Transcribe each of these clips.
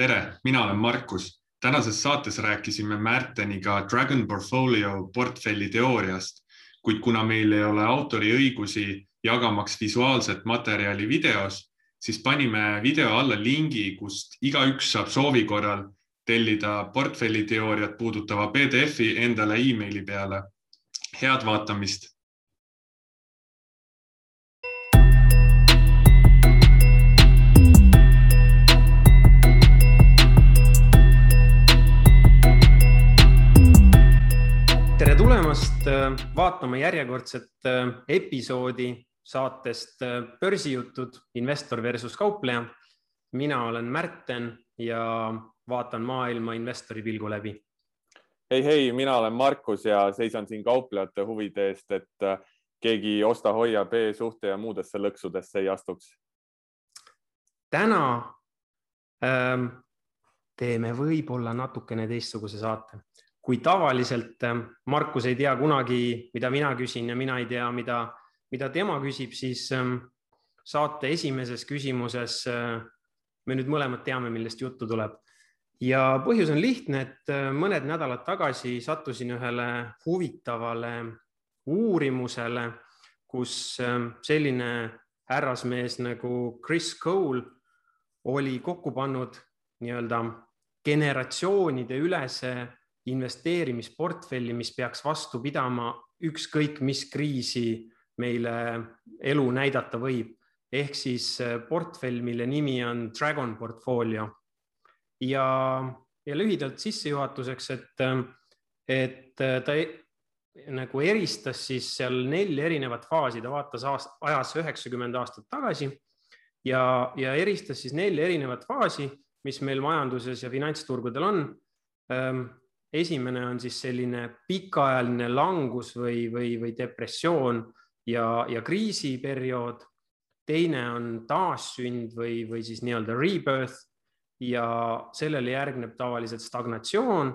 tere, mina olen Markus. tänases saates rääkisime Märteniga Dragon Portfolio portfelli teooriast, kuid kuna meil ei ole autoriõigusi jagamaks visuaalset materjali videos, siis panime video alla lingi, kust igaüks saab soovi korral tellida portfelli teooriat puudutava PDF-i endale emaili peale. head vaatamist tulemast äh, vaatama järjekordset äh, episoodi saatest äh, Börsijutud, investor versus kaupleja. mina olen Märten ja vaatan maailma investori pilgu läbi. hei, hei, mina olen Markus ja seisan siin kauplejate huvide eest, et keegi osta-hoia B-suhte ja muudesse lõksudesse ei astuks. täna ähm, teeme võib-olla natukene teistsuguse saate kui tavaliselt äh, Markus ei tea kunagi, mida mina küsin ja mina ei tea, mida, mida tema küsib, siis ähm, saate esimeses küsimuses äh, me nüüd mõlemad teame, millest juttu tuleb. ja põhjus on lihtne, et mõned nädalad tagasi sattusin ühele huvitavale uurimusele, kus selline härrasmees nagu Chris Cole oli kokku pannud nii-öelda generatsioonide ülese investeerimisportfelli, mis peaks vastu pidama ükskõik mis kriisi meile elu näidata võib. ehk siis äh, portfell, mille nimi on Dragon Portfolio. ja, ja lühidalt sissejuhatuseks, et, äh, et äh, ta e-, nagu eristas siis seal neli erinevat faasi, ta vaatas aast, ajas üheksakümmend aastat tagasi ja, ja eristas siis neli erinevat faasi, mis meil majanduses ja finantsturgudel on ähm, esimene on siis selline pikaajaline langus või, või, või depressioon ja, ja kriisiperiood. teine on taassünd või, või siis nii-öelda rebirth ja sellele järgneb tavaliselt stagnatsioon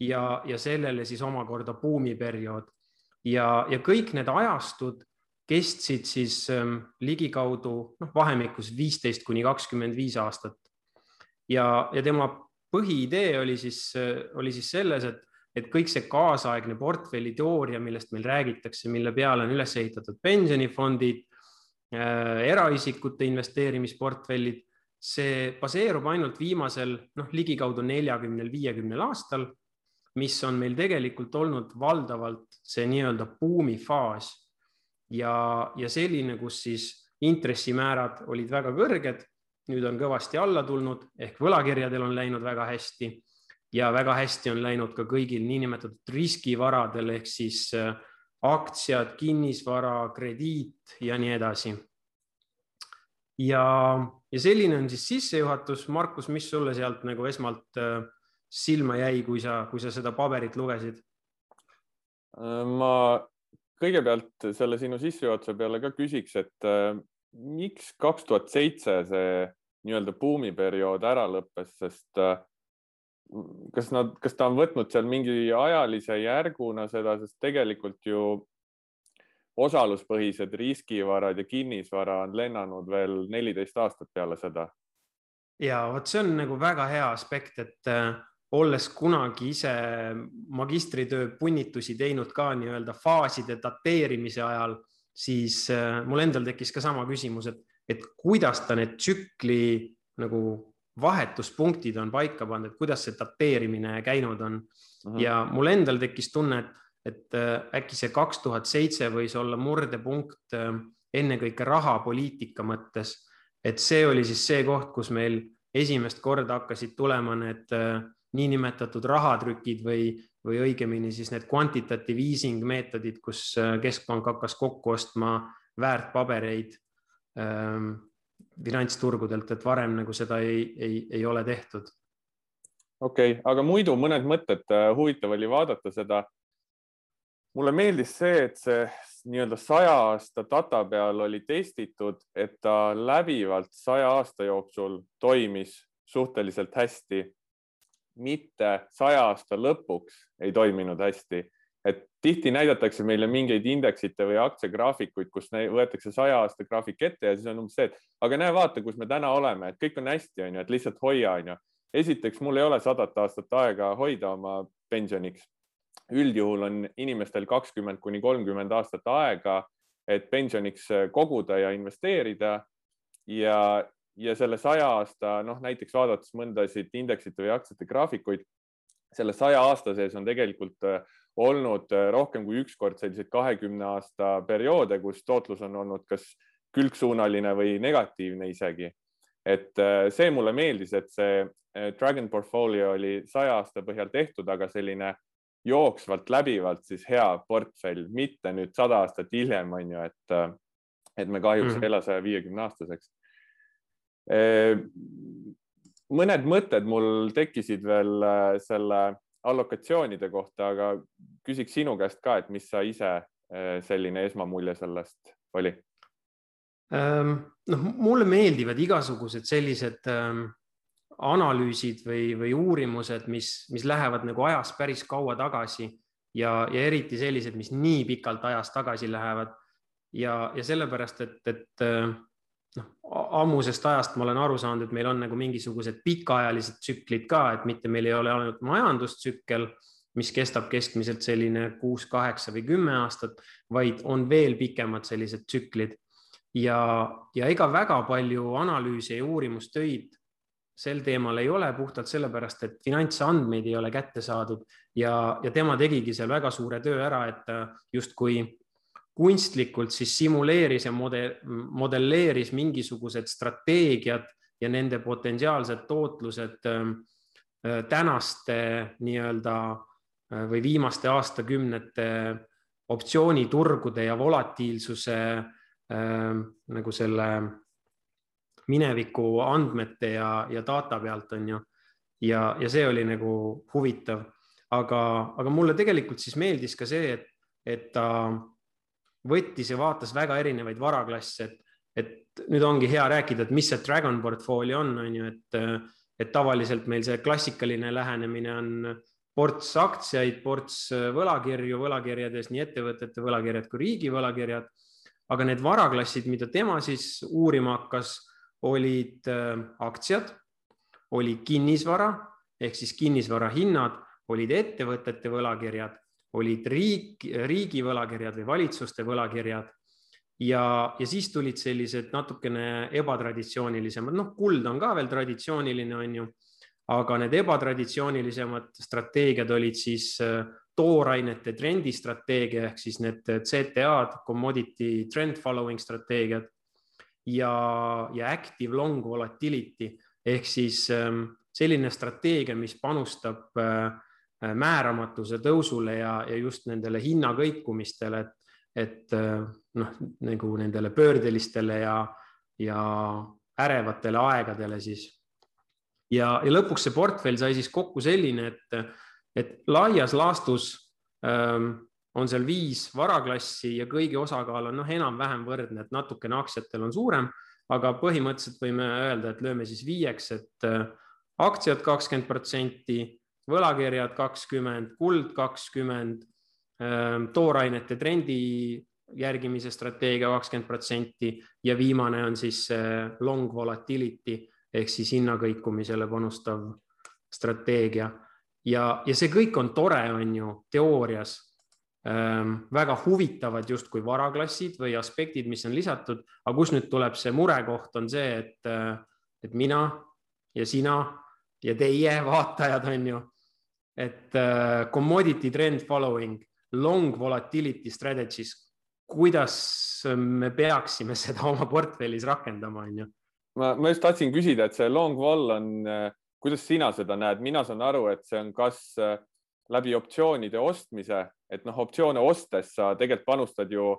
ja, ja sellele siis omakorda buumiperiood. ja, ja kõik need ajastud kestsid siis ähm, ligikaudu noh, vahemikus viisteist kuni kakskümmend viis aastat. ja, ja tema põhiidee oli siis, oli siis selles, et, et kõik see kaasaegne portfelliteooria, millest meil räägitakse, mille peale on üles ehitatud pensionifondid äh,, eraisikute investeerimisportfellid, see baseerub ainult viimasel noh, ligikaudu neljakümnel, viiekümnel aastal, mis on meil tegelikult olnud valdavalt see nii-öelda buumifaas. Ja, ja selline, kus siis intressimäärad olid väga kõrged nüüd on kõvasti alla tulnud ehk võlakirjadel on läinud väga hästi ja väga hästi on läinud ka kõigil niinimetatud riskivaradel ehk siis äh, aktsiad, kinnisvara, krediit ja nii edasi. ja, ja selline on siis sissejuhatus. Markus, mis sulle sealt nagu esmalt äh, silma jäi, kui sa, kui sa seda paberit lugesid? Äh, ma kõigepealt selle sinu sissejuhatuse peale ka küsiks, et miks kaks tuhat seitse see nii-öelda buumiperiood ära lõppes, sest äh, kas nad, kas ta on võtnud seal mingi ajalise järguna seda, sest tegelikult ju osaluspõhised riskivarad ja kinnisvara on lennanud veel neliteist aastat peale seda. ja vot see on nagu väga hea aspekt, et äh, olles kunagi ise magistritöö punnitusi teinud ka nii-öelda faaside dateerimise ajal, siis äh, mul endal tekkis ka sama küsimus, et et kuidas ta need tsükli nagu vahetuspunktid on paika pandud, kuidas see dateerimine käinud on uh. -huh. ja mul endal tekkis tunne, et, et äh, äkki see kaks tuhat seitse võis olla murdepunkt äh, ennekõike rahapoliitika mõttes. et see oli siis see koht, kus meil esimest korda hakkasid tulema need äh, niinimetatud rahatrükid või, või õigemini siis need quantitative easing meetodid, kus keskpank hakkas kokku ostma väärtpabereid finantsturgudelt, et varem nagu seda ei, ei, ei ole tehtud. okei okay,, aga muidu mõned mõtted, äh, huvitav oli vaadata seda. mulle meeldis see, et see nii-öelda saja aasta data peal oli testitud, et ta läbivalt saja aasta jooksul toimis suhteliselt hästi. mitte saja aasta lõpuks ei toiminud hästi et tihti näidatakse meile mingeid indeksite või aktsiagraafikuid, kus võetakse saja aasta graafik ette ja siis on umbes see, et aga näe, vaata, kus me täna oleme, et kõik on hästi, on ju, et lihtsalt hoia, on ju. esiteks, mul ei ole sadat aastat aega hoida oma pensioniks. üldjuhul on inimestel kakskümmend kuni kolmkümmend aastat aega, et pensioniks koguda ja investeerida ja, ja selle saja aasta, noh näiteks vaadates mõndasid indeksite või aktsiate graafikuid, selle saja aasta sees on tegelikult äh, olnud äh, rohkem kui ükskord selliseid kahekümne aasta perioode, kus tootlus on olnud kas külgsuunaline või negatiivne isegi. et äh, see mulle meeldis, et see Dragon portfolio oli saja aasta põhjal tehtud, aga selline jooksvalt läbivalt siis hea portfell, mitte nüüd sada aastat hiljem on ju, et, et me kahjuks mm -hmm. ei ela saja viiekümne aastaseks mõned mõtted mul tekkisid veel äh, selle allokatsioonide kohta, aga küsiks sinu käest ka, et mis sa ise äh, selline esmamulje sellest oli? Ähm, noh, mulle meeldivad igasugused sellised ähm, analüüsid või, või uurimused, mis, mis lähevad nagu ajas päris kaua tagasi ja, ja eriti sellised, mis nii pikalt ajas tagasi lähevad. ja, ja sellepärast, et, et äh, noh, ammusest ajast ma olen aru saanud, et meil on nagu mingisugused pikaajalised tsüklid ka, et mitte meil ei ole ainult majandustsükkel, mis kestab keskmiselt selline kuus, kaheksa või kümme aastat, vaid on veel pikemad sellised tsüklid. ja, ja ega väga palju analüüse ja uurimustöid sel teemal ei ole puhtalt sellepärast, et finantsandmeid ei ole kätte saadud ja, ja tema tegigi seal väga suure töö ära, et justkui kunstlikult siis simuleeris ja model, modelleeris mingisugused strateegiad ja nende potentsiaalsed tootlused ähm, äh, tänaste nii-öelda äh, või viimaste aastakümnete optsiooniturgude ja volatiilsuse äh, nagu selle mineviku andmete ja, ja data pealt on ju. ja, ja see oli nagu huvitav, aga, aga mulle tegelikult siis meeldis ka see, et, et ta võttis ja vaatas väga erinevaid varaklasse, et, et nüüd ongi hea rääkida, et mis see Dragon portfoolio on, on ju, et, et tavaliselt meil see klassikaline lähenemine on ports aktsiaid, ports võlakirju, võlakirjades nii ettevõtete võlakirjad kui riigi võlakirjad. aga need varaklassid, mida tema siis uurima hakkas, olid äh, aktsiad, oli kinnisvara ehk siis kinnisvara hinnad, olid ettevõtete võlakirjad olid riik, riigi võlakirjad või valitsuste võlakirjad. Ja, ja siis tulid sellised natukene ebatraditsioonilisemad, noh, kuld on ka veel traditsiooniline, on ju, aga need ebatraditsioonilisemad strateegiad olid siis äh, toorainete trendistrateegia ehk siis need CTA-d, commodity trend following strateegiad. Ja, ja active long volatility ehk siis ähm, selline strateegia, mis panustab äh, määramatuse tõusule ja, ja just nendele hinnakõikumistele, et, et äh, noh, nagu nendele pöördelistele ja, ja ärevatele aegadele siis. ja, ja lõpuks see portfell sai siis kokku selline, et, et laias laastus ähm, on seal viis varaklassi ja kõigi osakaal on noh, enam-vähem võrdne, et natukene aktsiatel on suurem, aga põhimõtteliselt võime öelda, et lööme siis viieks, et äh, aktsiad kakskümmend protsenti võlakirjad kakskümmend, kuld kakskümmend, ähm, toorainete trendi järgimise strateegia kakskümmend protsenti ja viimane on siis long volatility ehk siis hinnakõikumisele panustav strateegia. ja, ja see kõik on tore, on ju, teoorias ähm, väga huvitavad justkui varaklassid või aspektid, mis on lisatud, aga kus nüüd tuleb see murekoht, on see, et, äh, et mina ja sina ja teie vaatajad on ju et uh, commodity trend following, long volatility strategies, kuidas me peaksime seda oma portfellis rakendama, on ju? ma, ma just tahtsin küsida, et see long vol on, äh, kuidas sina seda näed, mina saan aru, et see on kas äh, läbi optsioonide ostmise, et noh, optsioone ostes sa tegelikult panustad ju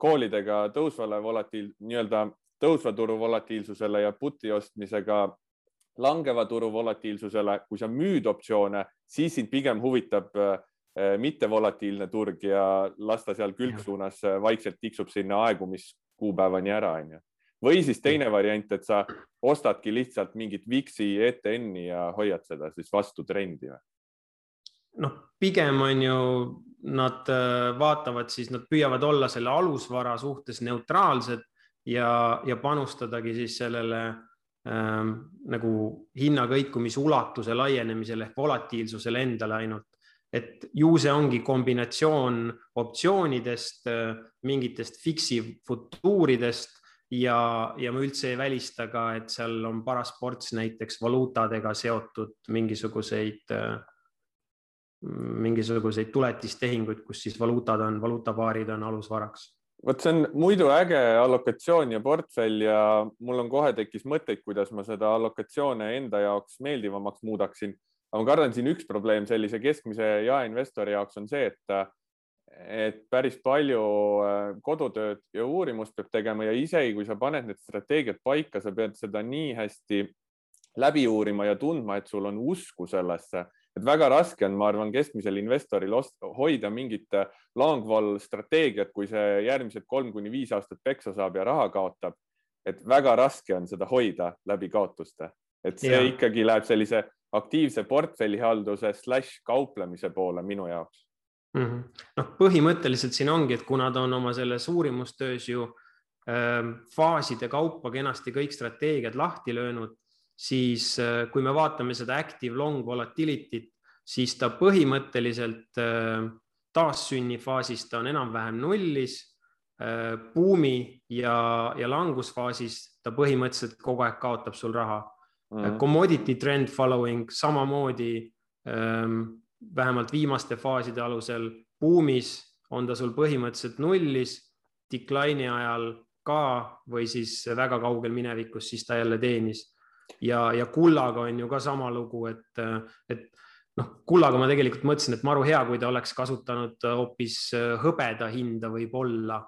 koolidega tõusvale volatiil, nii-öelda tõusva turu volatiilsusele ja put'i ostmisega langeva turu volatiilsusele, kui sa müüd optsioone, siis sind pigem huvitab äh, mitte volatiilne turg ja las ta seal külgsuunas äh, vaikselt tiksub sinna aegumiskuupäevani ära, onju. või siis teine variant, et sa ostadki lihtsalt mingit VIX-i ETN-i ja hoiad seda siis vastu trendi või? noh, pigem on ju, nad äh, vaatavad siis, nad püüavad olla selle alusvara suhtes neutraalsed ja, ja panustadagi siis sellele ähm, nagu hinnakõikumise ulatuse laienemisele ehk volatiilsusele endale ainult. et ju see ongi kombinatsioon optsioonidest, äh, mingitest fiksi futuuridest ja, ja ma üldse ei välista ka, et seal on paras ports näiteks valuutadega seotud mingisuguseid äh, mingisuguseid tuletistehinguid, kus siis valuutad on, valuutapaarid on alusvaraks vot see on muidu äge allokatsioon ja portfell ja mul on kohe tekkis mõtteid, kuidas ma seda allokatsioone enda jaoks meeldivamaks muudaksin. aga ma kardan, siin üks probleem sellise keskmise jaeinvestori jaoks on see, et, et päris palju äh, kodutööd ja uurimust peab tegema ja isegi kui sa paned need strateegiad paika, sa pead seda nii hästi läbi uurima ja tundma, et sul on usku sellesse et väga raske on, ma arvan, keskmisel investoril hoida mingit äh, long-wall strateegiat, kui see järgmised kolm kuni viis aastat peksa saab ja raha kaotab. et väga raske on seda hoida läbi kaotuste, et see ja. ikkagi läheb sellise aktiivse portfellihalduse slaš kauplemise poole minu jaoks mm -hmm.. noh, põhimõtteliselt siin ongi, et kuna ta on oma selles uurimustöös ju äh, faaside kaupa kenasti kõik strateegiad lahti löönud siis äh, kui me vaatame seda active long volatility't, siis ta põhimõtteliselt äh, taassünni faasis ta on enam-vähem nullis. Äh, buumi ja, ja langusfaasis ta põhimõtteliselt kogu aeg kaotab sul raha mm. -hmm. Commodity trend following samamoodi ähm, vähemalt viimaste faaside alusel buumis on ta sul põhimõtteliselt nullis, decline'i ajal ka või siis väga kaugel minevikus, siis ta jälle teenis ja, ja kullaga on ju ka sama lugu, et, et noh, kullaga ma tegelikult mõtlesin, et maru hea, kui ta oleks kasutanud hoopis hõbeda hinda võib-olla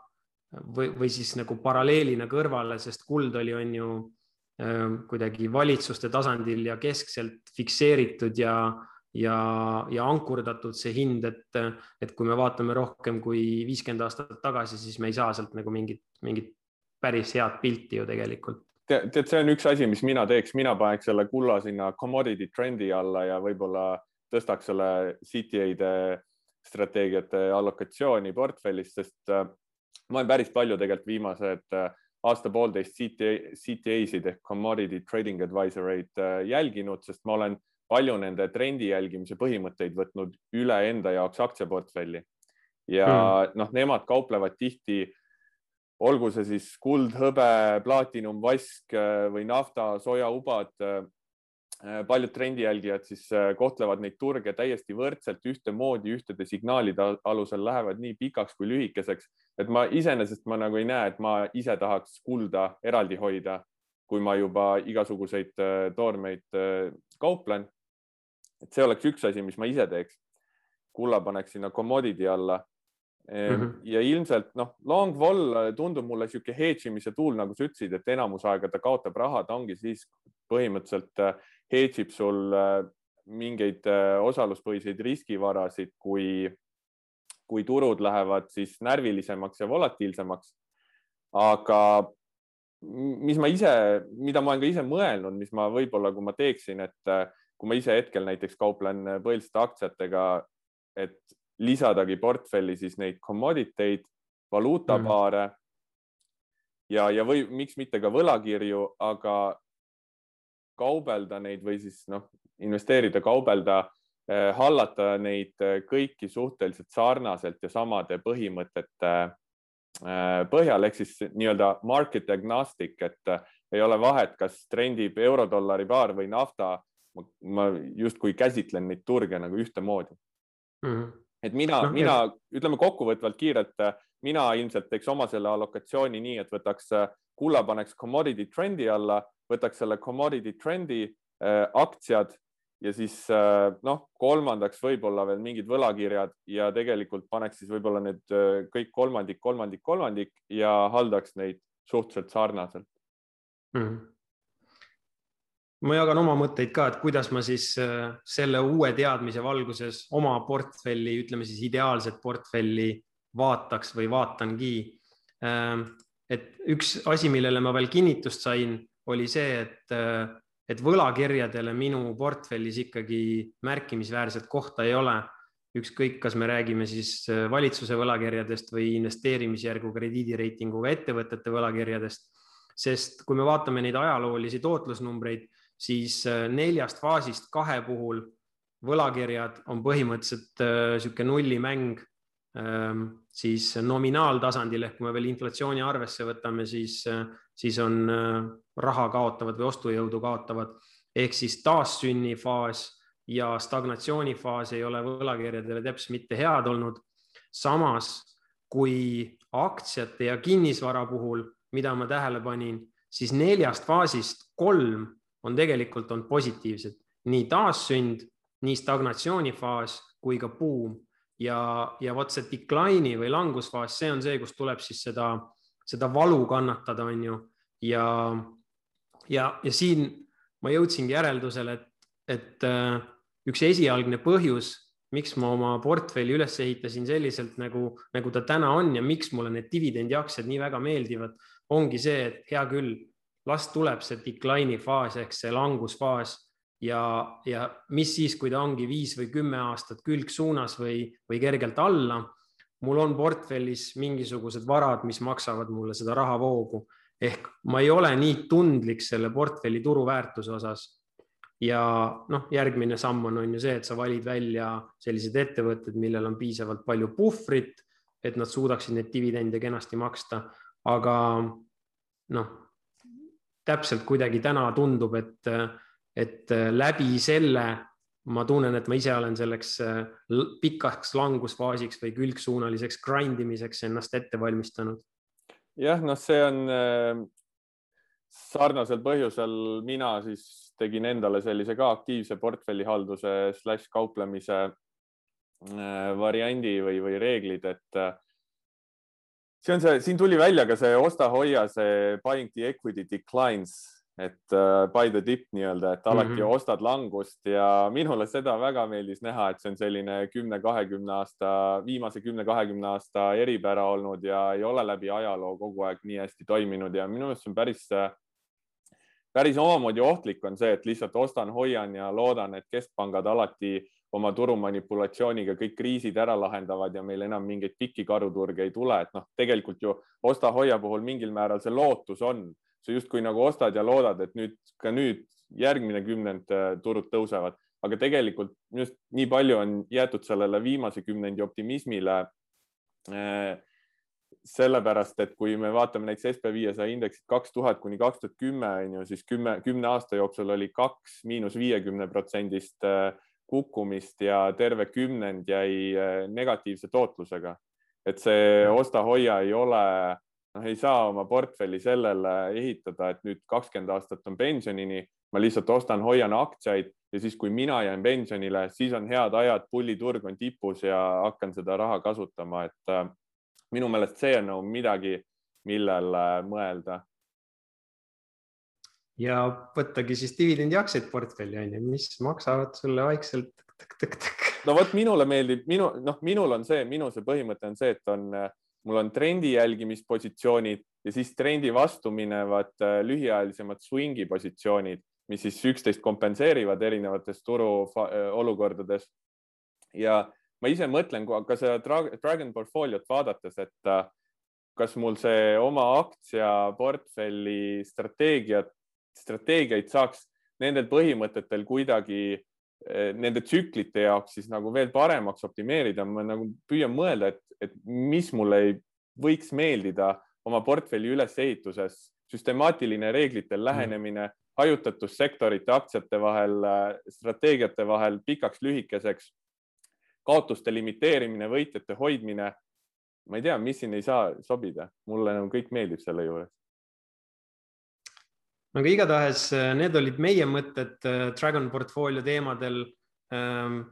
või, või siis nagu paralleelina kõrvale, sest kuld oli, on ju äh, kuidagi valitsuste tasandil ja keskselt fikseeritud ja, ja, ja ankurdatud see hind, et, et kui me vaatame rohkem kui viiskümmend aastat tagasi, siis me ei saa sealt nagu mingit, mingit päris head pilti ju tegelikult tead, tead, see on üks asi, mis mina teeks, mina paneks selle kulla sinna commodity trendi alla ja võib-olla tõstaks selle CTA-de strateegiate allokatsiooni portfellis, sest äh, ma olen päris palju tegelikult viimased äh, aasta-poolteist CTA, CTA-sid ehk commodity trading advisor eid äh, jälginud, sest ma olen palju nende trendi jälgimise põhimõtteid võtnud üle enda jaoks aktsiaportfelli ja hmm. noh, nemad kauplevad tihti olgu see siis kuld, hõbe, plaatinum, vask äh, või nafta, sojaubad. Äh, äh, paljud trendijälgijad siis kohtlevad neid turge täiesti võrdselt, ühtemoodi, ühtede signaalide alusel lähevad nii pikaks kui lühikeseks, et ma iseenesest ma nagu ei näe, et ma ise tahaks kulda eraldi hoida, kui ma juba igasuguseid toormeid kauplen. et see oleks üks asi, mis ma ise teeks. kulla paneks sinna commodity alla -hmm. ja ilmselt noh, long vol tundub mulle niisugune hedge imise tool, nagu sa ütlesid, et enamus aega ta kaotab raha, ta ongi siis põhimõtteliselt äh, hedge ib sul äh, mingeid äh, osaluspõhiseid riskivarasid, kui, kui turud lähevad siis närvilisemaks ja volatiilsemaks. aga mis ma ise, mida ma olen ka ise mõelnud, mis ma võib-olla, kui ma teeksin, et kui ma ise hetkel näiteks kauplen põhiliselt aktsiatega, et lisadagi portfelli siis neid commodity eid, valuutapaare mm. ja, ja või miks mitte ka võlakirju, aga kaubelda neid või siis noh, investeerida, kaubelda eh,, hallata neid eh, kõiki suhteliselt sarnaselt ja samade põhimõtete eh, põhjal ehk siis nii-öelda market agnostic, et eh, ei ole vahet, kas trendib eurodollari paar või nafta. ma justkui käsitlen neid turge nagu ühtemoodi mm. -hmm et mina no,, mina ja. ütleme kokkuvõtvalt kiirelt, mina ilmselt teeks oma selle allokatsiooni nii, et võtaks kulla, paneks commodity trendi alla, võtaks selle commodity trendi äh, aktsiad ja siis äh, noh, kolmandaks võib-olla veel mingid võlakirjad ja tegelikult paneks siis võib-olla need äh, kõik kolmandik, kolmandik, kolmandik ja haldaks neid suhteliselt sarnaselt mm. -hmm ma jagan oma mõtteid ka, et kuidas ma siis äh, selle uue teadmise valguses oma portfelli, ütleme siis ideaalset portfelli vaataks või vaatangi. Ähm, et üks asi, millele ma veel kinnitust sain, oli see, et, äh, et võlakirjadele minu portfellis ikkagi märkimisväärset kohta ei ole. ükskõik, kas me räägime siis äh, valitsuse võlakirjadest või investeerimisjärgu krediidireitinguga ettevõtete võlakirjadest sest kui me vaatame neid ajaloolisi tootlusnumbreid, siis neljast faasist kahe puhul võlakirjad on põhimõtteliselt niisugune nullimäng siis nominaaltasandil ehk kui me veel inflatsiooni arvesse võtame, siis, siis on raha kaotavad või ostujõudu kaotavad ehk siis taassünnifaas ja stagnatsioonifaas ei ole võlakirjadele teps mitte head olnud. samas kui aktsiate ja kinnisvara puhul, mida ma tähele panin, siis neljast faasist kolm on tegelikult olnud positiivsed, nii taassünd, nii stagnatsioonifaas kui ka buum ja, ja vot see decline'i või langusfaas, see on see, kus tuleb siis seda, seda valu kannatada, on ju. ja, ja, ja siin ma jõudsingi järeldusele, et, et äh, üks esialgne põhjus, miks ma oma portfelli üles ehitasin selliselt, nagu, nagu ta täna on ja miks mulle need dividendiaktsiad nii väga meeldivad, ongi see, et hea küll, las tuleb see decline'i faas ehk see langusfaas ja, ja mis siis, kui ta ongi viis või kümme aastat külgsuunas või, või kergelt alla. mul on portfellis mingisugused varad, mis maksavad mulle seda rahavoogu. Ehk ma ei ole nii tundlik selle portfelli turuväärtuse osas. Ja noh, järgmine samm on, on ju see, et sa valid välja sellised ettevõtted, millel on piisavalt palju puhvrit, et nad suudaksid neid dividende kenasti maksta, aga noh, täpselt kuidagi täna tundub, et, et läbi selle ma tunnen, et ma ise olen selleks pikaks langusfaasiks või külgsuunaliseks grind imiseks ennast ette valmistanud. jah, noh, see on sarnasel põhjusel mina siis tegin endale sellise ka aktiivse portfellihalduse slaš kauplemise äh, variandi või, või reeglid, et äh, see on see, siin tuli välja ka see osta-hoia, see buying the equity declines, et uh, buy the dip nii-öelda, et alati mm -hmm. ostad langust ja minule seda väga meeldis näha, et see on selline kümne-kahekümne aasta, viimase kümne-kahekümne aasta eripära olnud ja ei ole läbi ajaloo kogu aeg nii hästi toiminud ja minu meelest see on päris päris omamoodi ohtlik on see, et lihtsalt ostan, hoian ja loodan, et keskpangad alati oma turumanipulatsiooniga kõik kriisid ära lahendavad ja meil enam mingeid pikki karuturge ei tule, et noh, tegelikult ju osta-hoia puhul mingil määral see lootus on, sa justkui nagu ostad ja loodad, et nüüd ka nüüd järgmine kümnend äh, turud tõusevad, aga tegelikult just nii palju on jäetud sellele viimase kümnendi optimismile äh, sellepärast, et kui me vaatame näiteks SB viiesaja indeksit kaks tuhat kuni kaks tuhat kümme on ju, siis kümme, kümne aasta jooksul oli kaks miinus viiekümne protsendist äh, kukkumist ja terve kümnend jäi äh, negatiivse tootlusega. et see osta-hoia ei ole, noh, ei saa oma portfelli sellele ehitada, et nüüd kakskümmend aastat on pensionini, ma lihtsalt ostan, hoian aktsiaid ja siis, kui mina jään pensionile, siis on head ajad, pulliturg on tipus ja hakkan seda raha kasutama, et äh, minu meelest see on nagu midagi, millele mõelda. Ja võttagi siis dividendiaktsiaid portfelli on ju, mis maksavad sulle vaikselt. no vot, minule meeldib, minu noh, minul on see, minu see põhimõte on see, et on, mul on trendi jälgimispositsioonid ja siis trendi vastu minevad äh, lühiajalisemad swing'i positsioonid, mis siis üksteist kompenseerivad erinevates turu äh, ja ma ise mõtlen ka seda Dragon portfooliot vaadates, et äh, kas mul see oma aktsiaportfelli strateegiat, strateegiaid saaks nendel põhimõtetel kuidagi äh, nende tsüklite jaoks siis nagu veel paremaks optimeerida. ma nagu püüan mõelda, et, et mis mulle ei võiks meeldida oma portfelli ülesehituses, süstemaatiline reeglitel mm. lähenemine, hajutatus sektorite, aktsiate vahel, äh, strateegiate vahel pikaks-lühikeseks kaotuste limiteerimine, võitjate hoidmine. ma ei tea, mis siin ei saa sobida, mulle nagu kõik meeldib selle juures. Aga igatahes äh, need olid meie mõtted äh, Dragon portfoolio teemadel. Ähm,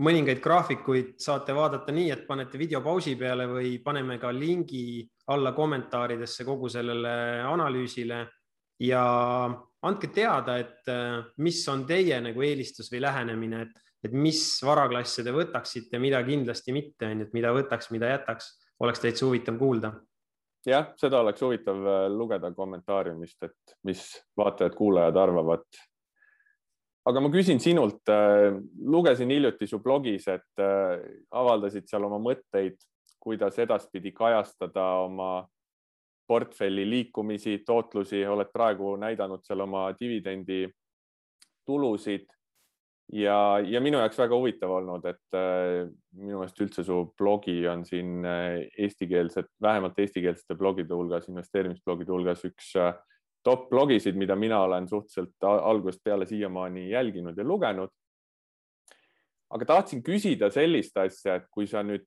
mõningaid graafikuid saate vaadata nii, et panete video pausi peale või paneme ka lingi alla kommentaaridesse kogu sellele analüüsile ja andke teada, et äh, mis on teie nagu eelistus või lähenemine, et et mis varaklasse te võtaksite, mida kindlasti mitte, on ju, et mida võtaks, mida jätaks, oleks täitsa huvitav kuulda. Jah, seda oleks huvitav äh, lugeda kommentaariumist, et mis vaatajad-kuulajad arvavad. aga ma küsin sinult, äh, lugesin hiljuti su blogis, et äh, avaldasid seal oma mõtteid, kuidas edaspidi kajastada oma portfelli liikumisi, tootlusi, oled praegu näidanud seal oma dividendi tulusid ja, ja minu jaoks väga huvitav olnud, et äh, minu meelest üldse su blogi on siin äh, eestikeelsed, vähemalt eestikeelsete blogide hulgas, investeerimisblogide hulgas üks äh, top blogisid, mida mina olen suhteliselt algusest peale siiamaani jälginud ja lugenud. aga tahtsin küsida sellist asja, et kui sa nüüd,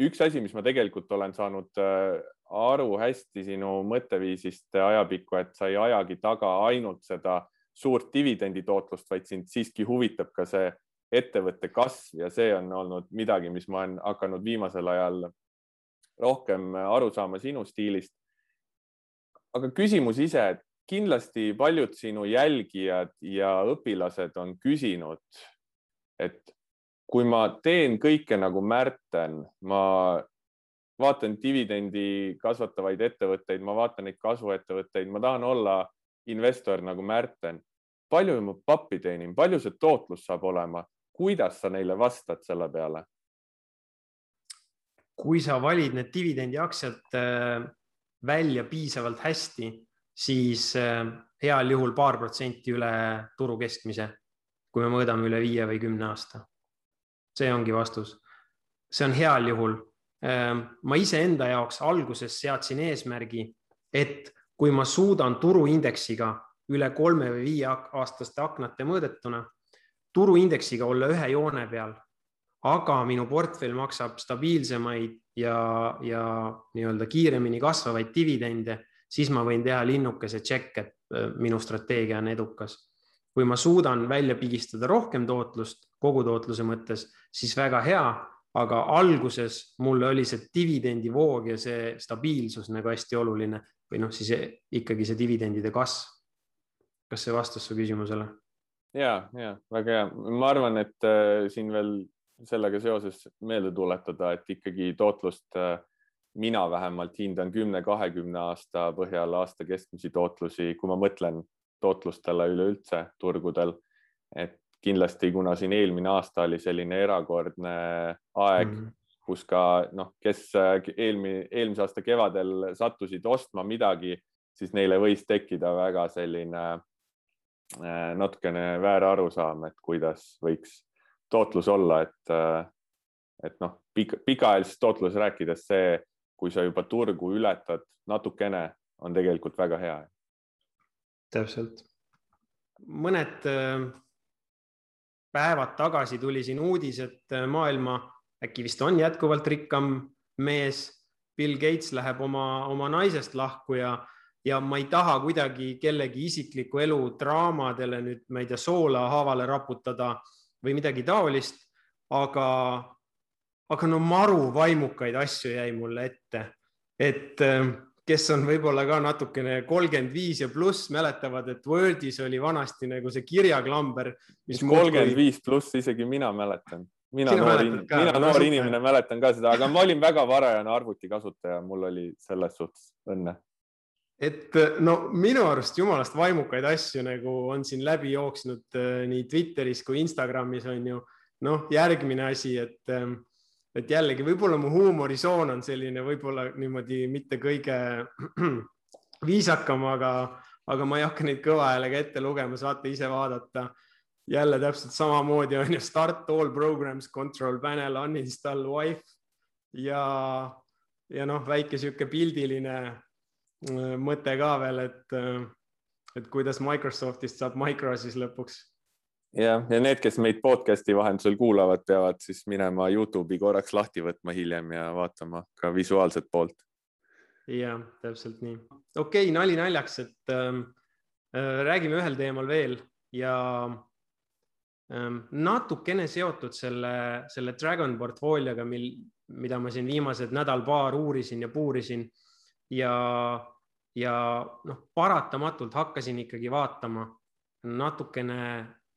üks asi, mis ma tegelikult olen saanud aru hästi sinu mõtteviisist ajapikku, et sa ei ajagi taga ainult seda suurt dividenditootlust, vaid sind siiski huvitab ka see ettevõtte kasv ja see on olnud midagi, mis ma olen hakanud viimasel ajal rohkem aru saama sinu stiilist. aga küsimus ise, et kindlasti paljud sinu jälgijad ja õpilased on küsinud, et kui ma teen kõike nagu Märten, ma vaatan dividendi kasvatavaid ettevõtteid, ma vaatan neid kasvuettevõtteid, ma tahan olla investor nagu Märten, palju ma pappi teenin, palju see tootlus saab olema, kuidas sa neile vastad selle peale? kui sa valid need dividendiaktsiad äh, välja piisavalt hästi, siis äh, heal juhul paar protsenti üle turu keskmise, kui me mõõdame üle viie või kümne aasta. see ongi vastus. see on heal juhul. Äh, ma iseenda jaoks alguses seadsin eesmärgi, et kui ma suudan turuindeksiga üle kolme või viie aastaste aknate mõõdetuna, turuindeksiga olla ühe joone peal, aga minu portfell maksab stabiilsemaid ja, ja nii-öelda kiiremini kasvavaid dividende, siis ma võin teha linnukese tšekk, et minu strateegia on edukas. kui ma suudan välja pigistada rohkem tootlust kogutootluse mõttes, siis väga hea, aga alguses mulle oli see dividendivoog ja see stabiilsus nagu hästi oluline või noh, siis ikkagi see dividendide kasv. kas see vastas su küsimusele? ja, ja väga hea, ma arvan, et äh, siin veel sellega seoses meelde tuletada, et ikkagi tootlust äh, mina vähemalt hindan kümne, kahekümne aasta põhjal aasta keskmisi tootlusi, kui ma mõtlen tootlustele üleüldse turgudel. et kindlasti, kuna siin eelmine aasta oli selline erakordne aeg mm, -hmm kus ka noh, kes äh, eelmine, eelmise aasta kevadel sattusid ostma midagi, siis neile võis tekkida väga selline äh, natukene väär arusaam, et kuidas võiks tootlus olla, et, äh, et noh, pikaajalisest tootlusest rääkides see, kui sa juba turgu ületad natukene, on tegelikult väga hea. täpselt. mõned päevad tagasi tuli siin uudis, et maailma äkki vist on jätkuvalt rikkam mees. Bill Gates läheb oma, oma naisest lahku ja, ja ma ei taha kuidagi kellegi isikliku elu draamadele nüüd, ma ei tea, soola haavale raputada või midagi taolist, aga, aga no maru vaimukaid asju jäi mulle ette, et kes on võib-olla ka natukene kolmkümmend viis ja pluss, mäletavad, et Wordis oli vanasti nagu see kirjaklamber. kolmkümmend viis pluss, isegi mina mäletan mina Sina noor, mina noor inimene mäletan ka seda, aga ma olin väga varajane arvutikasutaja, mul oli selles suhtes õnne. et no minu arust jumalast vaimukaid asju nagu on siin läbi jooksnud äh, nii Twitteris kui Instagramis on ju. Noh, järgmine asi, et ähm, et jällegi võib-olla mu huumorisoon on selline võib-olla niimoodi mitte kõige viisakam, aga, aga ma ei hakka neid kõva häälega ette lugema, saate ise vaadata jälle täpselt samamoodi on ju start all programs, control panel, uninstall wife ja, ja noh, väike sihuke pildiline äh, mõte ka veel, et, äh, et kuidas Microsoftist saab micro siis lõpuks. jah, ja need, kes meid podcast'i vahendusel kuulavad, peavad siis minema Youtube'i korraks lahti võtma hiljem ja vaatama ka visuaalset poolt. jah, täpselt nii. okei okay,, nali naljaks, et ähm, äh, räägime ühel teemal veel ja natukene seotud selle, selle Dragon portfoolioga, mil, mida ma siin viimased nädal-paar uurisin ja puurisin ja, ja noh, paratamatult hakkasin ikkagi vaatama natukene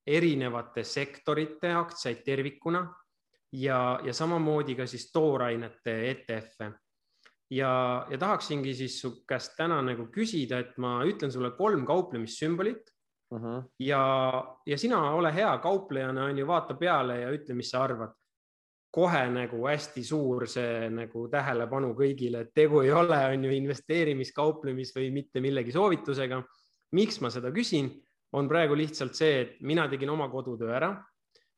erinevate sektorite aktsiaid tervikuna ja, ja samamoodi ka siis toorainete ETF-e. ja, ja tahaksingi siis su käest täna nagu küsida, et ma ütlen sulle kolm kauplemissümbolit Uh -huh. ja, ja sina ole hea kauplejana, on ju, vaata peale ja ütle, mis sa arvad. kohe nagu hästi suur see nagu tähelepanu kõigile, et tegu ei ole, on ju investeerimis, kauplemis või mitte millegi soovitusega. miks ma seda küsin, on praegu lihtsalt see, et mina tegin oma kodutöö ära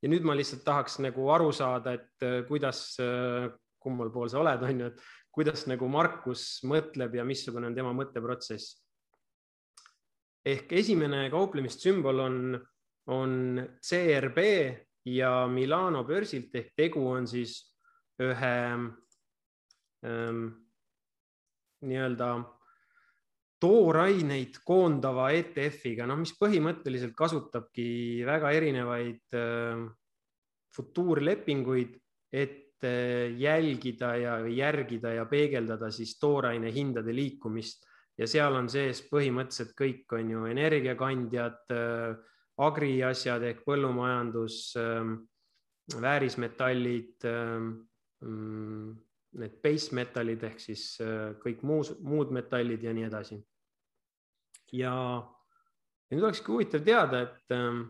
ja nüüd ma lihtsalt tahaks nagu aru saada, et äh, kuidas, äh, kummal pool sa oled, on ju, et kuidas nagu Markus mõtleb ja missugune on tema mõtteprotsess. Ehk esimene kauplemissümbol on, on CRB ja Milano börsilt ehk tegu on siis ühe ähm, nii-öelda tooraineid koondava ETF-iga, noh, mis põhimõtteliselt kasutabki väga erinevaid äh, futuurlepinguid, et äh, jälgida ja järgida ja peegeldada siis tooraine hindade liikumist ja seal on sees põhimõtteliselt kõik on ju energiakandjad äh,, agriasjad ehk põllumajandus, ähm, väärismetallid, ähm, mm, need base metallid ehk siis äh, kõik muus, muud metallid ja nii edasi. ja, ja nüüd olekski huvitav teada, et, ähm,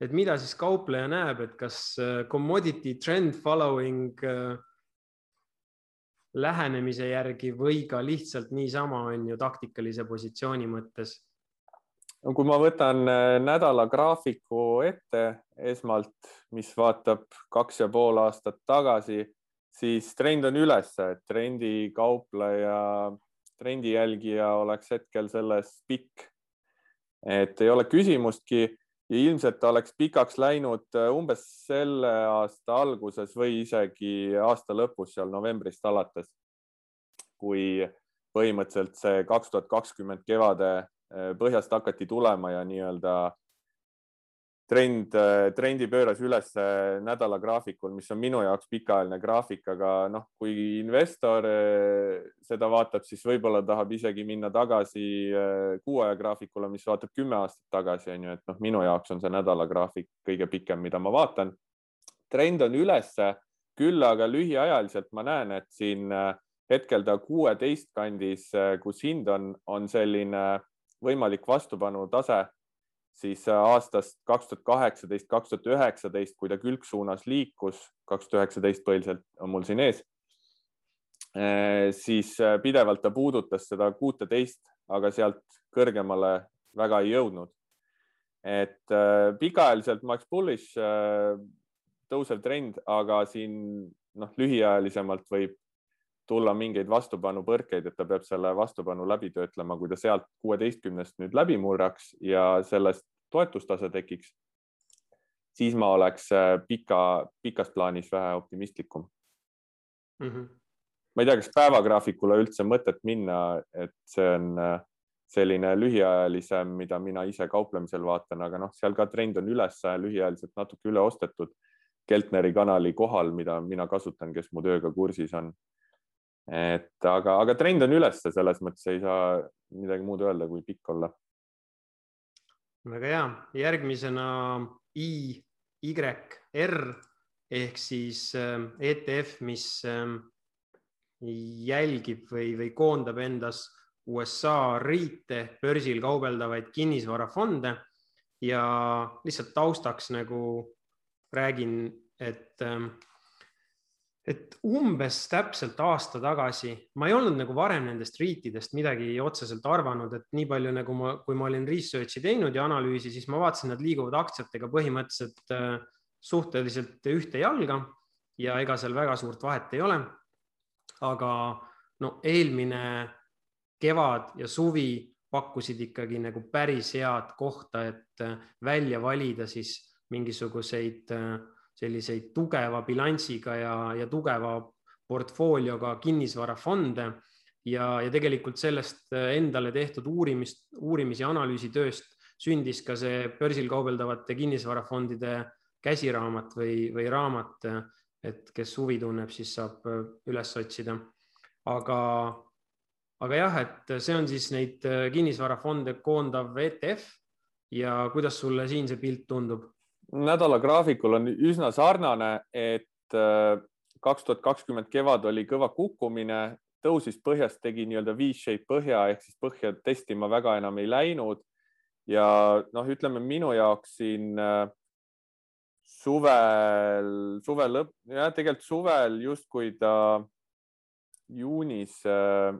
et mida siis kaupleja näeb, et kas äh, commodity trend following äh, lähenemise järgi või ka lihtsalt niisama on ju taktikalise positsiooni mõttes no kui ma võtan äh, nädala graafiku ette esmalt, mis vaatab kaks ja pool aastat tagasi, siis trend on üles, et trendi kaupleja, trendi jälgija oleks hetkel selles pikk. et ei ole küsimustki ja ilmselt oleks pikaks läinud äh, umbes selle aasta alguses või isegi aasta lõpus, seal novembrist alates, kui põhimõtteliselt see kaks tuhat kakskümmend kevade Äh, põhjast hakati tulema ja nii-öelda trend, äh, trendi pööras üles nädala graafikul, mis on minu jaoks pikaajaline graafik, aga noh, kui investor äh, seda vaatab, siis võib-olla tahab isegi minna tagasi kuu aja graafikule, mis vaatab kümme aastat tagasi, on ju, et noh, minu jaoks on see nädala graafik kõige pikem, mida ma vaatan. trend on ülesse, küll aga lühiajaliselt ma näen, et siin hetkel ta kuueteist kandis, kus hind on, on selline võimalik vastupanutase siis äh, aastast kaks tuhat kaheksateist, kaks tuhat üheksateist, kui ta külgsuunas liikus, kaks tuhat üheksateist põhiliselt on mul siin ees, äh, siis äh, pidevalt ta puudutas seda kuuteteist, aga sealt kõrgemale väga ei jõudnud. et pikaajaliselt Max Bullish tõusev trend, aga siin noh, lühiajalisemalt võib tulla mingeid vastupanupõrkeid, et ta peab selle vastupanu läbi töötlema, kui ta sealt kuueteistkümnest nüüd läbi murraks ja sellest toetustase tekiks, siis ma oleks äh, pika, pikas plaanis vähe optimistlikum mm. -hmm. ma ei tea, kas päevagraafikule üldse mõtet minna, et see on äh, selline lühiajalisem, mida mina ise kauplemisel vaatan, aga noh, seal ka trend on üles, lühiajaliselt natuke üle ostetud Keltneri kanali kohal, mida mina kasutan, kes mu tööga kursis on et aga, aga trend on üles, selles mõttes ei saa midagi muud öelda, kui pikk olla. väga hea, järgmisena I, YR ehk siis ähm, ETF, mis ähm, jälgib või, või koondab endas USA riite börsil kaubeldavaid kinnisvarafonde ja lihtsalt taustaks nagu räägin, et ähm, et umbes täpselt aasta tagasi, ma ei olnud nagu varem nendest riitidest midagi otseselt arvanud, et nii palju nagu ma, kui ma olin research'i teinud ja analüüsi, siis ma vaatasin, nad liiguvad aktsiatega põhimõtteliselt äh, suhteliselt ühte jalga ja ega seal väga suurt vahet ei ole. aga no eelmine kevad ja suvi pakkusid ikkagi nagu päris head kohta, et äh, välja valida siis mingisuguseid äh, selliseid tugeva bilansiga ja, ja tugeva portfoolioga kinnisvarafonde ja, ja tegelikult sellest endale tehtud uurimist, uurimis- ja analüüsitööst sündis ka see börsil kaubeldavate kinnisvarafondide käsiraamat või, või raamat, et kes huvi tunneb, siis saab üles otsida. aga, aga jah, et see on siis neid kinnisvarafonde koondav ETF ja kuidas sulle siin see pilt tundub? Nädala graafikul on üsna sarnane, et äh, kaks tuhat kakskümmend kevad oli kõva kukkumine, tõusis põhjast, tegi nii-öelda V-shape põhja ehk siis põhja testima väga enam ei läinud. ja noh, ütleme minu jaoks siin äh, suvel, suve lõpp, jah, tegelikult suvel justkui ta juunis äh,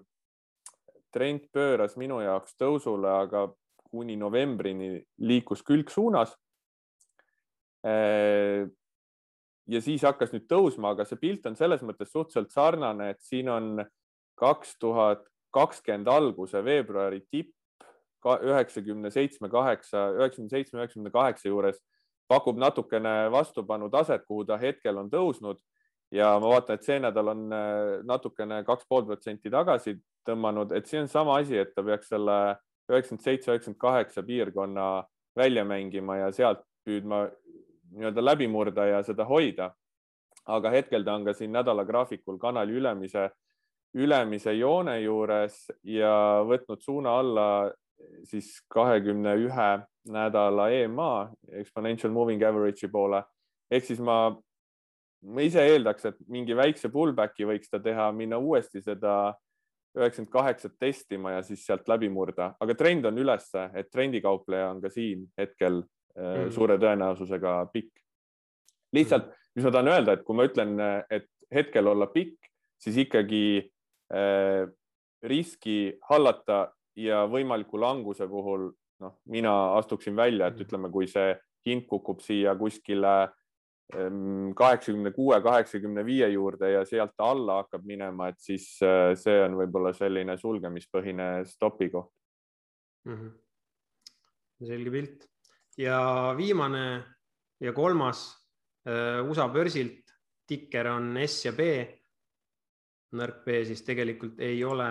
trend pööras minu jaoks tõusule, aga kuni novembrini liikus külgsuunas ja siis hakkas nüüd tõusma, aga see pilt on selles mõttes suhteliselt sarnane, et siin on kaks tuhat kakskümmend alguse veebruari tipp üheksakümne seitsme, kaheksa, üheksakümne seitsme, üheksakümne kaheksa juures pakub natukene vastupanu taset, kuhu ta hetkel on tõusnud. Ja ma vaatan, et see nädal on äh, natukene kaks pool protsenti tagasi tõmmanud, et see on sama asi, et ta peaks selle üheksakümmend seitse, üheksakümmend kaheksa piirkonna välja mängima ja sealt püüdma nii-öelda läbi murda ja seda hoida. aga hetkel ta on ka siin nädala graafikul kanali ülemise, ülemise joone juures ja võtnud suuna alla siis kahekümne ühe nädala EMA exponential moving average'i poole. ehk siis ma, ma ise eeldaks, et mingi väikse pullback'i võiks ta teha, minna uuesti seda üheksakümmend kaheksat testima ja siis sealt läbi murda, aga trend on ülesse, et trendikaupleja on ka siin hetkel mm. suure tõenäosusega pikk. lihtsalt mm., mis ma tahan öelda, et kui ma ütlen, et hetkel olla pikk, siis ikkagi äh, riski hallata ja võimaliku languse puhul noh, mina astuksin välja, et mm. ütleme, kui see hind kukub siia kuskile ehm, kaheksakümne kuue, kaheksakümne viie juurde ja sealt alla hakkab minema, et siis äh, see on võib-olla selline sulgemispõhine stopi koht mm. -hmm. selge pilt ja viimane ja kolmas äh, USA börsilt tikker on S ja B. nõrk B siis tegelikult ei ole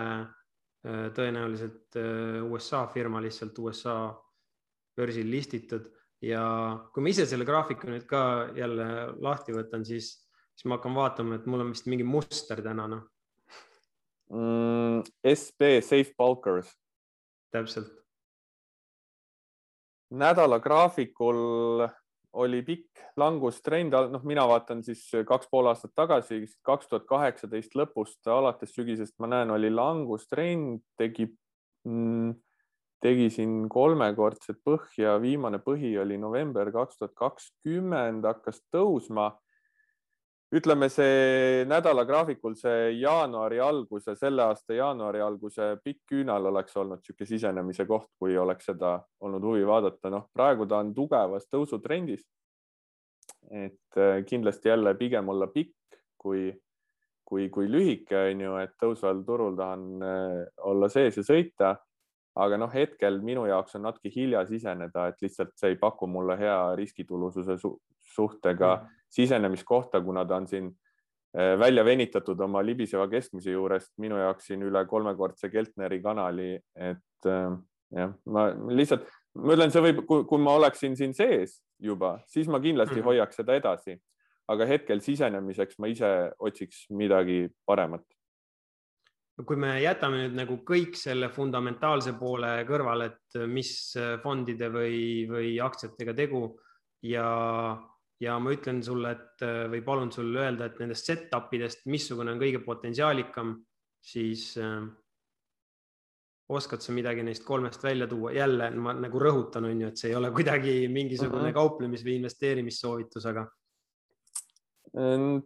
Äh, tõenäoliselt äh, USA firma lihtsalt USA börsil listitud ja kui ma ise selle graafiku nüüd ka jälle lahti võtan, siis, siis ma hakkan vaatama, et mul on vist mingi muster täna noh mm,. SB Safe Bulkers. täpselt. Nädala graafikul oli pikk langustrend, noh, mina vaatan siis kaks pool aastat tagasi, kaks tuhat kaheksateist lõpust alates sügisest ma näen, oli langustrend, tegi mm,, tegi siin kolmekordset põhja, viimane põhi oli november kaks tuhat kakskümmend, hakkas tõusma. Ütleme, see nädala graafikul see jaanuari alguse, selle aasta jaanuari alguse pikk küünal oleks olnud niisugune sisenemise koht, kui oleks seda olnud huvi vaadata. noh, praegu ta on tugevas tõusutrendis et äh, kindlasti jälle pigem olla pikk kui, kui, kui lühike, on ju, et tõusval turul tahan äh, olla sees ja sõita. Aga noh, hetkel minu jaoks on natuke hilja siseneda, et lihtsalt see ei paku mulle hea riskitulususe su suhtega mm. sisenemiskohta, kuna ta on siin äh, välja venitatud oma libiseva keskmise juurest minu jaoks siin üle kolmekordse Keltneri kanali, et jah, ma lihtsalt ma ütlen, see võib, kui ma oleksin siin sees juba, siis ma kindlasti -hmm. hoiaks seda edasi. aga hetkel sisenemiseks ma ise otsiks midagi paremat. Kui me jätame nüüd nagu kõik selle fundamentaalse poole kõrvale, et mis fondide või, või aktsiatega tegu ja, ja ma ütlen sulle, et või palun sul öelda, et nendest set-up idest, missugune on kõige potentsiaalikam, siis oskad sa midagi neist kolmest välja tuua? jälle ma nagu rõhutan, on ju, et see ei ole kuidagi mingisugune uh -huh. kauplemis- või investeerimissoovitus, aga.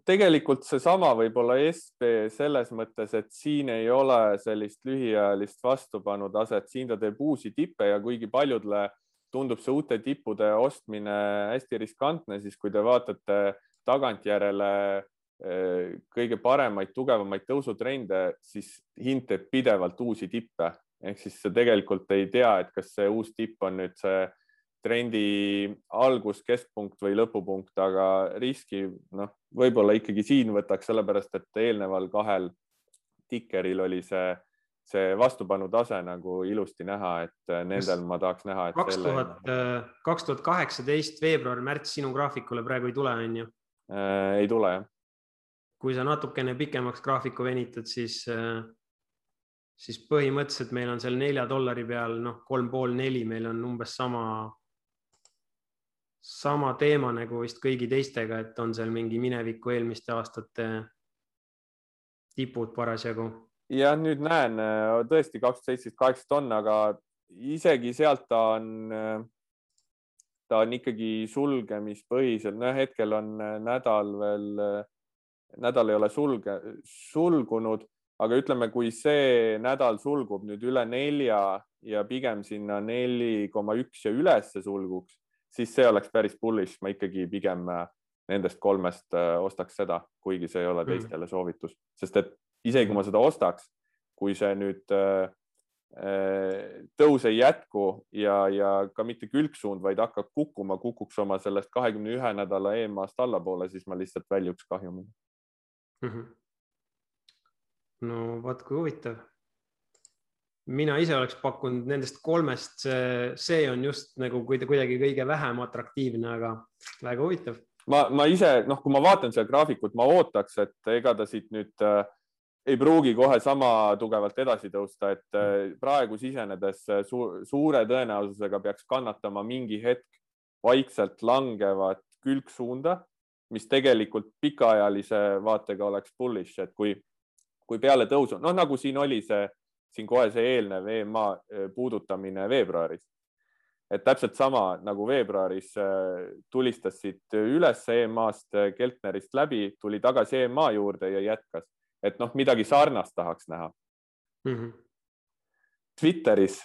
Tegelikult seesama võib-olla SB selles mõttes, et siin ei ole sellist lühiajalist vastupanutaset, siin ta teeb uusi tippe ja kuigi paljudele tundub see uute tippude ostmine hästi riskantne, siis kui te vaatate tagantjärele eh, kõige paremaid, tugevamaid tõusutrende, siis hind teeb pidevalt uusi tippe. Ehk siis sa tegelikult ei tea, et kas see uus tipp on nüüd see trendi algus, keskpunkt või lõpupunkt, aga riski noh, võib-olla ikkagi siin võtaks, sellepärast et eelneval kahel tikeril oli see, see vastupanu tase nagu ilusti näha, et nendel ma tahaks näha. kaks tuhat, kaks tuhat kaheksateist veebruar, märts sinu graafikule praegu ei tule, on ju? Äh, ei tule jah. kui sa natukene pikemaks graafiku venitad, siis äh, siis põhimõtteliselt meil on seal nelja dollari peal, noh, kolm pool neli, meil on umbes sama, sama teema nagu vist kõigi teistega, et on seal mingi mineviku eelmiste aastate tipud parasjagu. ja nüüd näen tõesti kaks tuhat seitseteist, kaheksateist on, aga isegi sealt ta on, ta on ikkagi sulgemispõhiselt, noh, hetkel on nädal veel, nädal ei ole sulge, sulgunud, aga ütleme, kui see nädal sulgub nüüd üle nelja ja pigem sinna neli koma üks ja ülesse sulguks, siis see oleks päris bullish, ma ikkagi pigem nendest kolmest ostaks seda, kuigi see ei ole mhm. teistele soovitus, sest et isegi kui ma seda ostaks, kui see nüüd äh, äh, tõus ei jätku ja, ja ka mitte külgsuund, vaid hakkab kukkuma, kukuks oma sellest kahekümne ühe nädala EMA-st allapoole, siis ma lihtsalt väljuks kahjumile mm. -hmm. no vot, kui huvitav. Mina ise oleks pakkunud nendest kolmest, see, on just nagu kuidagi kõige vähem atraktiivne, aga väga huvitav. Ma, ma ise, noh, kui ma vaatan seda graafikut, ma ootaks, et ega ta siit nüüd äh, ei pruugi kohe sama tugevalt edasi tõusta, et äh, praegu sisenedes äh, su suure tõenäosusega peaks kannatama mingi hetk vaikselt langevat külgsuunda, mis tegelikult pikaajalise vaatega oleks bullish, et kui, kui peale tõusu, noh nagu siin oli see, siin kohe see eelnev EMA äh, puudutamine veebruaris, et täpselt sama nagu veebruaris tulistas siit üles EMA-st, Keltnerist läbi, tuli tagasi EMA juurde ja jätkas et noh, midagi sarnast tahaks näha mm. -hmm. Twitteris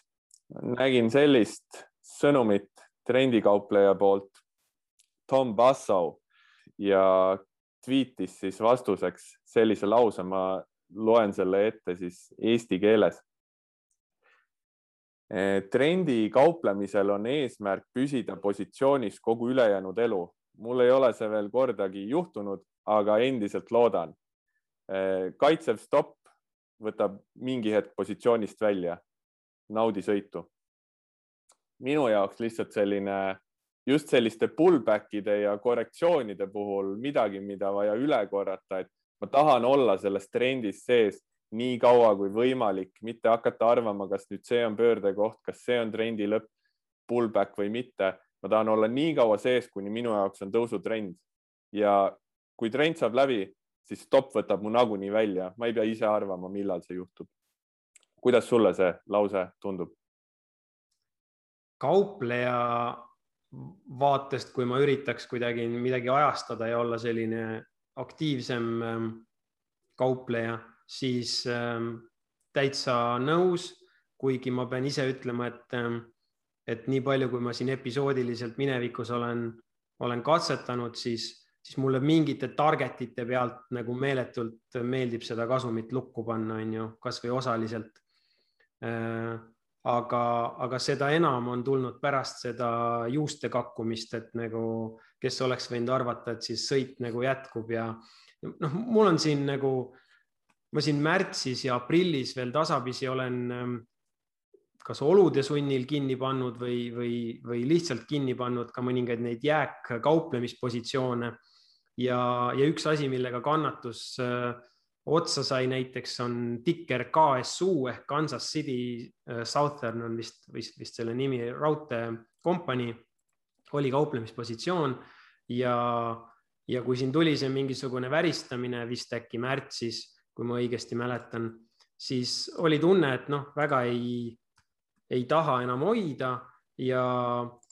nägin sellist sõnumit trendikaupleja poolt Tom Bassau ja tweetis siis vastuseks sellise lause, ma loen selle ette siis eesti keeles. trendi kauplemisel on eesmärk püsida positsioonis kogu ülejäänud elu. mul ei ole see veel kordagi juhtunud, aga endiselt loodan Äh, kaitsev stopp võtab mingi hetk positsioonist välja, naudi sõitu. minu jaoks lihtsalt selline, just selliste pullback'ide ja korrektsioonide puhul midagi, mida vaja üle korrata, et ma tahan olla selles trendis sees nii kaua kui võimalik, mitte hakata arvama, kas nüüd see on pöördekoht, kas see on trendi lõpp, pullback või mitte. ma tahan olla nii kaua sees, kuni minu jaoks on tõusutrend ja kui trend saab läbi, siis stopp võtab mu nagunii välja, ma ei pea ise arvama, millal see juhtub. kuidas sulle see lause tundub? kaupleja vaatest, kui ma üritaks kuidagi midagi ajastada ja olla selline aktiivsem ähm, kaupleja, siis ähm, täitsa nõus, kuigi ma pean ise ütlema, et, ähm, et nii palju, kui ma siin episoodiliselt minevikus olen, olen katsetanud, siis siis mulle mingite target'ite pealt nagu meeletult meeldib seda kasumit lukku panna, on ju, kasvõi osaliselt. Aga, aga seda enam on tulnud pärast seda juuste kakkumist, et nagu, kes oleks võinud arvata, et siis sõit nagu jätkub ja noh, mul on siin nagu, ma siin märtsis ja aprillis veel tasapisi olen ähm, kas olude sunnil kinni pannud või, või, või lihtsalt kinni pannud ka mõningaid neid jääkkauplemispositsioone. ja, ja üks asi, millega kannatus äh, otsa sai näiteks on tikker KSU ehk Kansas City äh, Southern on vist, vist, vist selle nimi, raudteekompanii oli kauplemispositsioon ja, ja kui siin tuli see mingisugune väristamine vist äkki märtsis, kui ma õigesti mäletan, siis oli tunne, et noh, väga ei, ei taha enam hoida ja,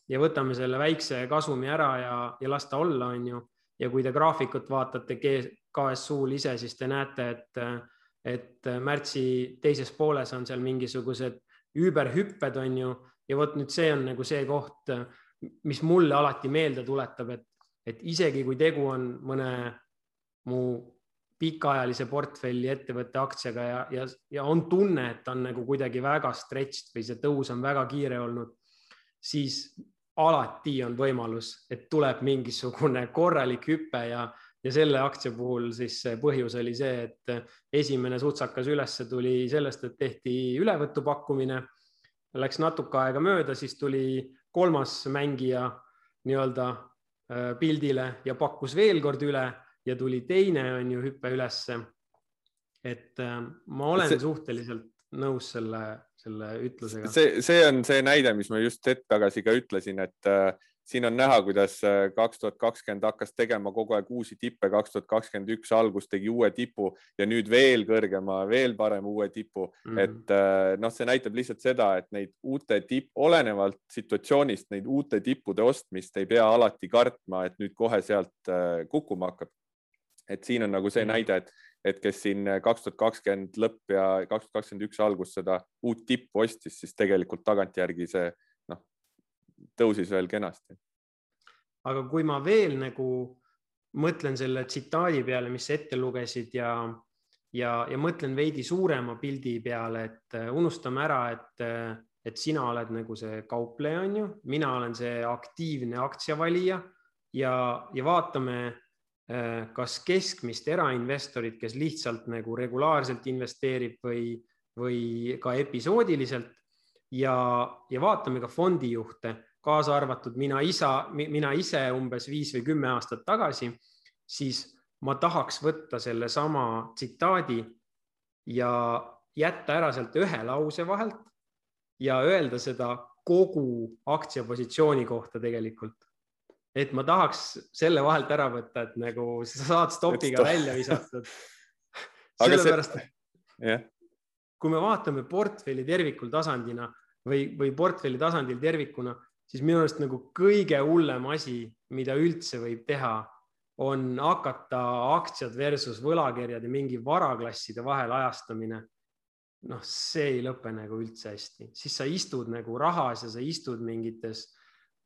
ja võtame selle väikse kasumi ära ja, ja las ta olla, on ju. Ja kui te graafikut vaatate KSU-l ise, siis te näete, et, et märtsi teises pooles on seal mingisugused üüberhüpped, on ju, ja vot nüüd see on nagu see koht, mis mulle alati meelde tuletab, et, et isegi kui tegu on mõne mu pikaajalise portfelli ettevõtte aktsiaga ja, ja, ja on tunne, et on nagu kuidagi väga stretched või see tõus on väga kiire olnud, siis alati on võimalus, et tuleb mingisugune korralik hüpe ja, ja selle aktsia puhul siis põhjus oli see, et esimene sutsakas ülesse tuli sellest, et tehti ülevõtupakkumine. Läks natuke aega mööda, siis tuli kolmas mängija nii-öelda äh, pildile ja pakkus veel kord üle ja tuli teine on ju hüpe ülesse. et äh, ma olen see... suhteliselt nõus selle selle ütlusega. see, see on see näide, mis ma just hetk tagasi ka ütlesin, et äh, siin on näha, kuidas äh, kaks tuhat kakskümmend hakkas tegema kogu aeg uusi tippe, kaks tuhat kakskümmend üks algus tegi uue tipu ja nüüd veel kõrgema, veel parema uue tipu mm. -hmm. et äh, noh, see näitab lihtsalt seda, et neid uute tipp, olenevalt situatsioonist, neid uute tippude ostmist ei pea alati kartma, et nüüd kohe sealt äh, kukkuma hakkab. et siin on nagu see mm -hmm. näide, et, et kes siin kaks tuhat kakskümmend lõpp ja kaks tuhat kakskümmend üks algus seda uut tippu ostis, siis tegelikult tagantjärgi see tõusis veel kenasti. aga kui ma veel nagu mõtlen selle tsitaadi peale, mis sa ette lugesid ja, ja, ja mõtlen veidi suurema pildi peale, et äh, unustame ära, et, äh, et sina oled nagu see kaupleja, on ju, mina olen see aktiivne aktsiavalija ja, ja vaatame, äh, kas keskmist erainvestorit, kes lihtsalt nagu regulaarselt investeerib või, või ka episoodiliselt ja, ja vaatame ka fondijuhte kaasa arvatud mina isa, mina ise umbes viis või kümme aastat tagasi, siis ma tahaks võtta sellesama tsitaadi ja jätta ära sealt ühe lause vahelt ja öelda seda kogu aktsiapositsiooni kohta tegelikult. et ma tahaks selle vahelt ära võtta, et nagu sa saad stopiga välja visatud. sellepärast see..., yeah. kui me vaatame portfelli tervikul tasandina või, või portfelli tasandil tervikuna, siis minu arust nagu kõige hullem asi, mida üldse võib teha, on hakata aktsiad versus võlakirjad ja mingi varaklasside vahel ajastamine. noh, see ei lõpe nagu üldse hästi, siis sa istud nagu rahas ja sa istud mingites,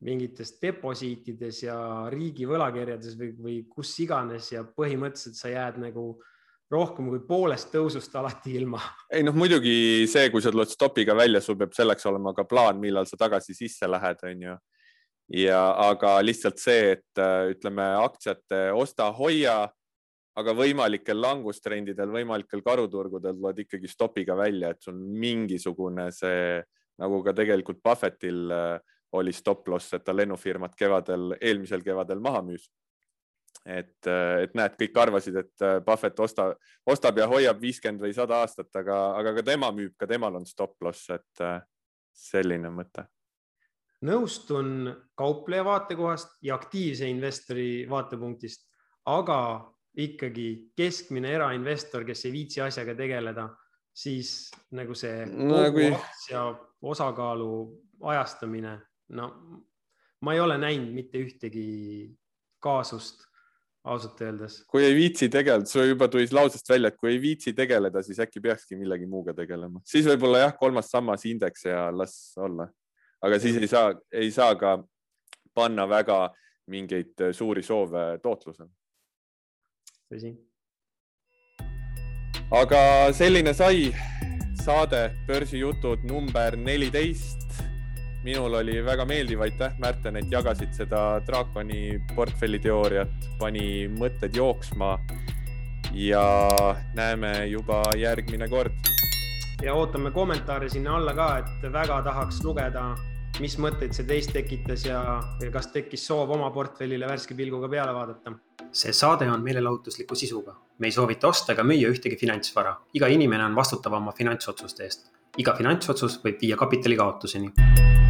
mingites deposiitides ja riigi võlakirjades või, või kus iganes ja põhimõtteliselt sa jääd nagu äh, rohkem kui poolest tõusust alati ilma. ei noh, muidugi see, kui sa tuled stopiga välja, sul peab selleks olema ka plaan, millal sa tagasi sisse lähed, on ju. ja aga lihtsalt see, et ütleme aktsiate osta-hoia, aga võimalikel langustrendidel, võimalikel karuturgudel tuled ikkagi stopiga välja, et sul mingisugune see nagu ka tegelikult Buffettil äh, oli stop loss, et ta lennufirmat kevadel, eelmisel kevadel maha müüs et, et näed, kõik arvasid, et äh, Buffett osta, ostab ja hoiab viiskümmend või sada aastat, aga, aga ka tema müüb, ka temal on stop loss, et äh, selline mõte. nõustun kaupleja vaatekohast ja aktiivse investori vaatepunktist, aga ikkagi keskmine erainvestor, kes ei viitsi asjaga tegeleda, siis nagu see no, kui... aktsia osakaalu ajastamine, no ma ei ole näinud mitte ühtegi kaasust ausalt öeldes. kui ei viitsi tegeleda, sul juba tuli lausest välja, et kui ei viitsi tegeleda, siis äkki peakski millegi muuga tegelema, siis võib-olla jah, kolmas sammas indeks ja las olla. aga siis ei saa, ei saa ka panna väga mingeid suuri soove tootlusele. tõsi. aga selline sai saade Börsijutud number neliteist minul oli väga meeldiv, aitäh, Märten, et jagasid seda draakoni portfelli teooriat, pani mõtted jooksma. ja näeme juba järgmine kord. ja ootame kommentaare sinna alla ka, et väga tahaks lugeda, mis mõtteid see teist tekitas ja, ja kas tekkis soov oma portfellile värske pilguga peale vaadata. see saade on meelelahutusliku sisuga, me ei soovita osta ega müüa ühtegi finantsvara, iga inimene on vastutav oma finantsotsuste eest iga finantsotsus võib viia kapitali kaotuseni